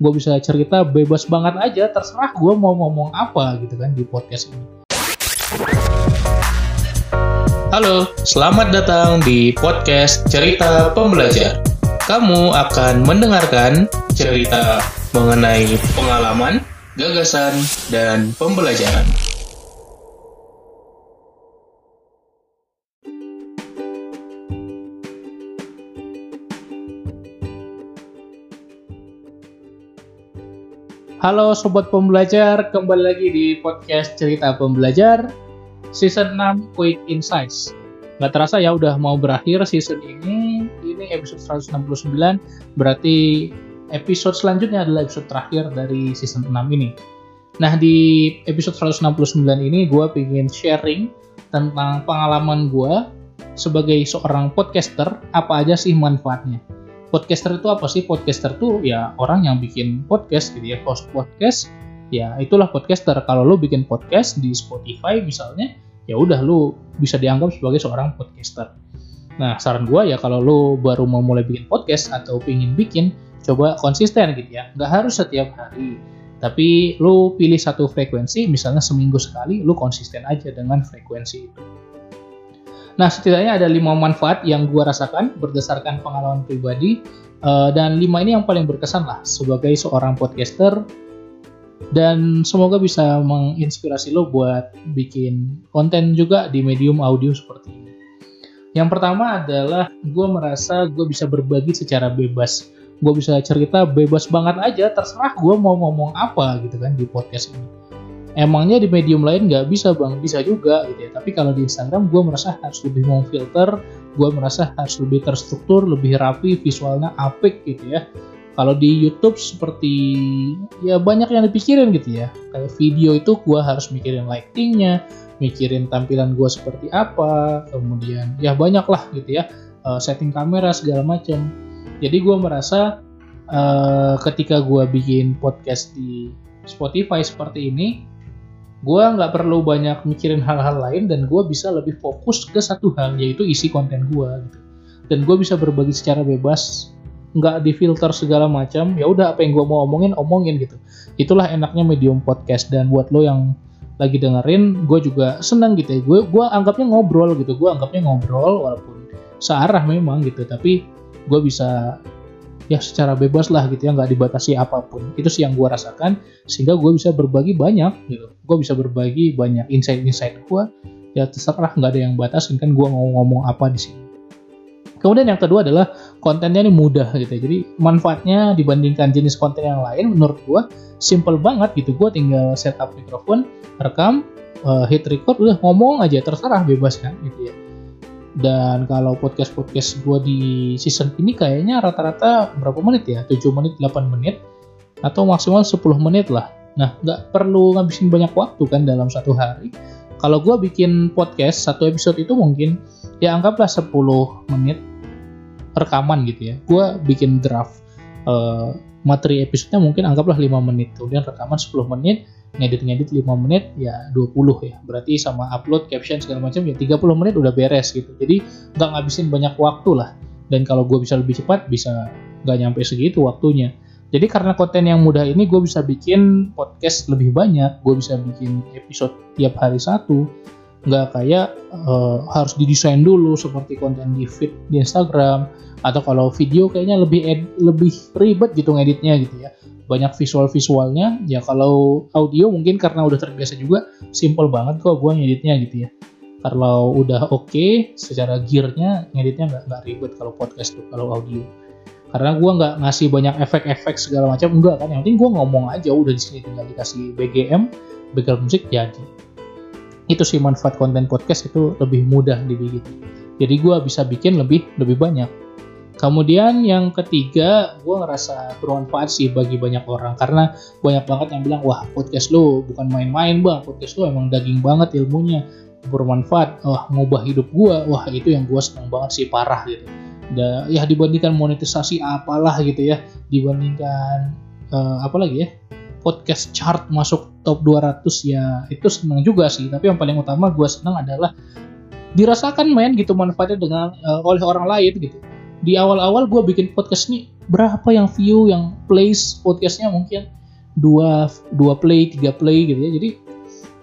gue bisa cerita bebas banget aja terserah gue mau ngomong apa gitu kan di podcast ini Halo, selamat datang di podcast Cerita Pembelajar. Kamu akan mendengarkan cerita mengenai pengalaman, gagasan, dan pembelajaran. Halo Sobat Pembelajar, kembali lagi di podcast Cerita Pembelajar Season 6 Quick Insights. Gak terasa ya udah mau berakhir season ini. Ini episode 169 Berarti episode selanjutnya adalah episode terakhir dari season 6 ini. Nah di episode 169 ini gue pengen sharing tentang pengalaman gue sebagai seorang podcaster Apa aja sih manfaatnya podcaster itu apa sih? Podcaster tuh ya orang yang bikin podcast gitu ya, host podcast. Ya itulah podcaster. Kalau lo bikin podcast di Spotify misalnya, ya udah lo bisa dianggap sebagai seorang podcaster. Nah saran gue ya kalau lo baru mau mulai bikin podcast atau pingin bikin, coba konsisten gitu ya. Nggak harus setiap hari. Tapi lo pilih satu frekuensi, misalnya seminggu sekali, lo konsisten aja dengan frekuensi itu. Nah, setidaknya ada lima manfaat yang gue rasakan berdasarkan pengalaman pribadi uh, dan lima ini yang paling berkesan lah sebagai seorang podcaster dan semoga bisa menginspirasi lo buat bikin konten juga di medium audio seperti ini. Yang pertama adalah gue merasa gue bisa berbagi secara bebas. Gue bisa cerita bebas banget aja, terserah gue mau ngomong apa gitu kan di podcast ini emangnya di medium lain nggak bisa bang? Bisa juga gitu ya. Tapi kalau di Instagram gue merasa harus lebih filter, gue merasa harus lebih terstruktur lebih rapi visualnya apik gitu ya. Kalau di YouTube seperti ya banyak yang dipikirin gitu ya. Kayak video itu gue harus mikirin lightingnya mikirin tampilan gue seperti apa kemudian ya banyak lah gitu ya. Uh, setting kamera segala macam. Jadi gue merasa uh, ketika gue bikin podcast di Spotify seperti ini gue nggak perlu banyak mikirin hal-hal lain dan gue bisa lebih fokus ke satu hal yaitu isi konten gue gitu. Dan gue bisa berbagi secara bebas nggak difilter segala macam. Ya udah apa yang gue mau omongin omongin gitu. Itulah enaknya medium podcast. Dan buat lo yang lagi dengerin gue juga senang gitu ya. Gue gue anggapnya ngobrol gitu. Gue anggapnya ngobrol walaupun searah memang gitu. Tapi gue bisa ya secara bebas lah gitu ya nggak dibatasi apa pun. Itu sih yang gue rasakan sehingga gue bisa berbagi banyak gitu. Gue bisa berbagi banyak insight-insight gue ya terserah nggak ada yang batasin kan gue mau ngomong apa di sini. Kemudian yang kedua adalah kontennya ini mudah gitu ya. jadi manfaatnya dibandingkan jenis konten yang lain menurut gue simple banget gitu. Gue tinggal setup mikrofon rekam uh, hit record udah ngomong aja terserah bebas kan gitu ya dan kalau podcast-podcast gue di season ini kayaknya rata-rata berapa menit ya? 7 menit, 8 menit atau maksimal 10 menit lah. Nah, nggak perlu ngabisin banyak waktu kan dalam satu hari. Kalau gue bikin podcast, satu episode itu mungkin ya anggaplah 10 menit rekaman gitu ya. Gue bikin draft uh, materi episodenya mungkin anggaplah 5 menit. Kemudian rekaman 10 menit, ngedit-ngedit 5 menit ya 20 ya. Berarti sama upload caption segala macam ya 30 menit udah beres gitu. Jadi nggak ngabisin banyak waktu lah. Dan kalau gue bisa lebih cepat bisa nggak nyampe segitu waktunya. Jadi karena konten yang mudah ini gue bisa bikin podcast lebih banyak. Gue bisa bikin episode tiap hari satu nggak kayak uh, harus didesain dulu seperti konten di feed di Instagram atau kalau video kayaknya lebih ed, lebih ribet gitu ngeditnya gitu ya. Banyak visual-visualnya ya kalau audio mungkin karena udah terbiasa juga simple banget kok gue ngeditnya gitu ya. Kalau udah oke okay, secara gearnya ngeditnya nggak nggak ribet kalau podcast tuh kalau audio. Karena gue nggak ngasih banyak efek-efek segala macam enggak kan. Yang penting gue ngomong aja udah di sini tinggal dikasih BGM background musik jadi itu sih manfaat konten podcast itu lebih mudah dibikin. Jadi gue bisa bikin lebih lebih banyak. Kemudian yang ketiga, gue ngerasa bermanfaat sih bagi banyak orang. Karena banyak banget yang bilang wah podcast lo bukan main-main bang, podcast lo emang daging banget ilmunya, bermanfaat, wah ngubah hidup gue, wah itu yang gue seneng banget sih parah gitu. Da, ya dibandingkan monetisasi apalah gitu ya, dibandingkan uh, apa lagi ya podcast chart masuk top 200 ya itu seneng juga sih. Tapi yang paling utama gue seneng adalah dirasakan main gitu manfaatnya dengan uh, oleh orang lain gitu. Di awal-awal gue bikin podcast ini berapa yang view yang plays podcastnya mungkin? Dua dua play tiga play gitu ya. Jadi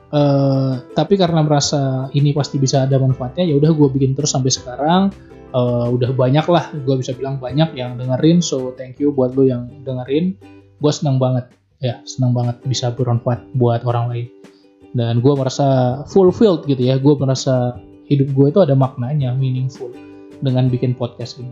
Uh, tapi karena merasa ini pasti bisa ada manfaatnya ya udah gue bikin terus sampai sekarang. Uh, udah banyak lah gue bisa bilang banyak yang dengerin. So thank you buat lo yang dengerin. Gue senang banget ya senang banget bisa bermanfaat buat orang lain. Dan gue merasa fulfilled gitu ya. Gue merasa hidup gue itu ada maknanya meaningful dengan bikin podcast ini.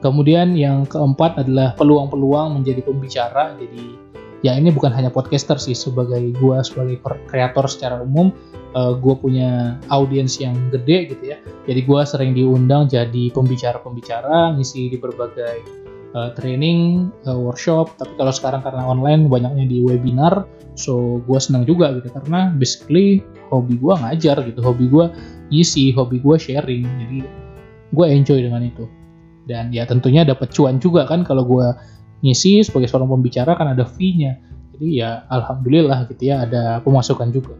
Kemudian yang keempat adalah peluang-peluang menjadi pembicara. Jadi ya ini bukan hanya podcaster sih sebagai gue sebagai kreator secara umum uh, eh, gue punya audiens yang gede gitu ya. Jadi gue sering diundang jadi pembicara-pembicara ngisi di berbagai uh, training uh, workshop tapi kalau sekarang karena online banyaknya di webinar so gue senang juga gitu. Karena basically hobi gue ngajar gitu hobi gue ngisi hobi gue sharing. Jadi gue enjoy dengan itu. Dan ya tentunya dapat cuan juga kan kalau gue ngisi sebagai seorang pembicara kan ada fee-nya. Jadi ya alhamdulillah gitu ya ada pemasukan juga.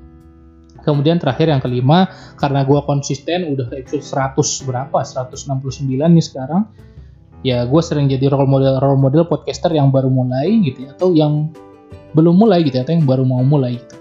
Kemudian terakhir yang kelima, karena gue konsisten udah episode 100 berapa, 169 nih sekarang, ya gue sering jadi role model role model podcaster yang baru mulai gitu ya, atau yang belum mulai gitu ya, atau yang baru mau mulai gitu.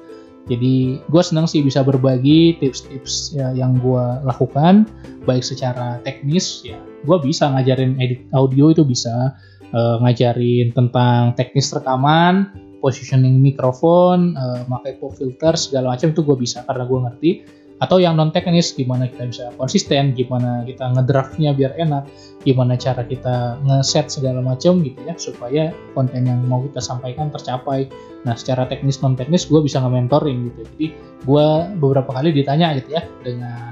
Jadi gue senang sih bisa berbagi tips-tips ya, yang gue lakukan, baik secara teknis ya, gue bisa ngajarin edit audio itu bisa, uh, ngajarin tentang teknis rekaman, positioning mikrofon, uh, pakai pop filter segala macam itu gue bisa karena gue ngerti. Atau yang non teknis gimana kita bisa konsisten, gimana kita ngedraftnya biar enak, gimana cara kita ngeset segala macam gitu ya supaya konten yang mau kita sampaikan tercapai. Nah secara teknis non teknis gue bisa nge-mentoring gitu. Jadi gue beberapa kali ditanya gitu ya dengan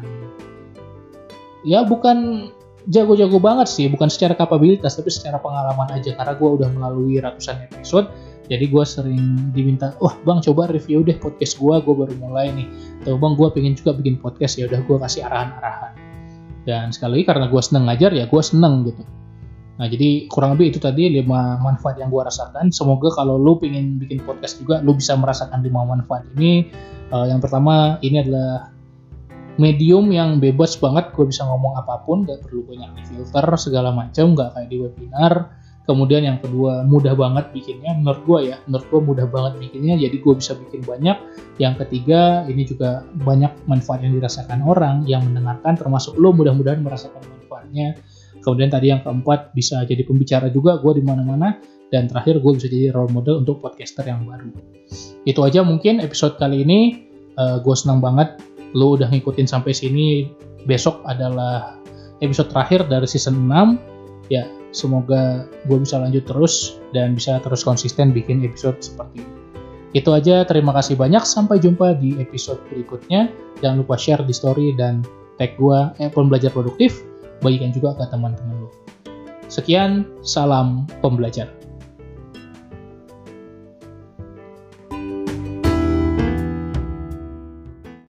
ya bukan jago-jago banget sih, bukan secara kapabilitas tapi secara pengalaman aja karena gue udah melalui ratusan episode. Jadi gue sering diminta, wah bang coba review deh podcast gue, gue baru mulai nih. Atau bang gue pengen juga bikin podcast ya udah gue kasih arahan-arahan. Dan sekali lagi karena gue seneng ngajar ya gue seneng gitu. Nah jadi kurang lebih itu tadi lima manfaat yang gue rasakan. Semoga kalau lo pengen bikin podcast juga, lo bisa merasakan lima manfaat ini. Uh, yang pertama ini adalah medium yang bebas banget gue bisa ngomong apa pun gak perlu banyak filter segala macam gak kayak di webinar kemudian yang kedua mudah banget bikinnya. Menurut gue ya menurut gue mudah banget bikinnya jadi gue bisa bikin banyak. Yang ketiga ini juga banyak manfaat yang dirasakan orang yang mendengarkan termasuk lo mudah-mudahan merasakan manfaatnya. Kemudian tadi yang keempat bisa jadi pembicara juga gue di mana-mana. Dan terakhir gue bisa jadi role model untuk podcaster yang baru. Itu aja mungkin episode kali ini. Uh, gue senang banget lo udah ngikutin sampai sini. Besok adalah episode terakhir dari season 6 ya semoga gue bisa lanjut terus dan bisa terus konsisten bikin episode seperti ini. Itu aja terima kasih banyak. Sampai jumpa di episode berikutnya. Jangan lupa share di story dan tag gue eh, pembelajar produktif. Bagikan juga ke teman-teman lo sekian salam pembelajar